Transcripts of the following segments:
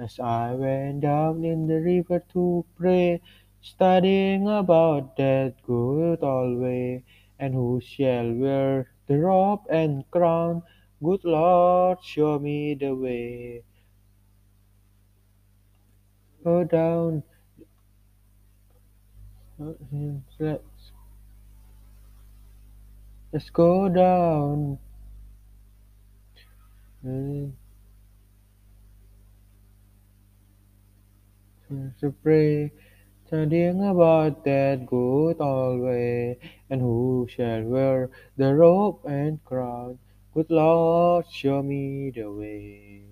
As I went down in the river to pray, studying about that good old way, and who shall wear the robe and crown, good Lord, show me the way. Go down, let's, let's go down. To pray, studying about that good old way, and who shall wear the robe and crown? Good Lord, show me the way.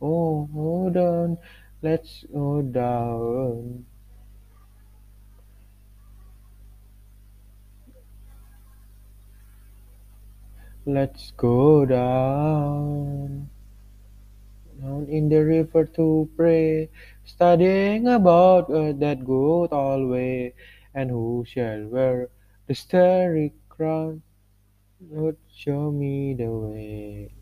Oh, hold on, let's go down. Let's go down. Down in the river to pray, studying about that good old way, and who shall wear the starry crown? Lord, show me the way.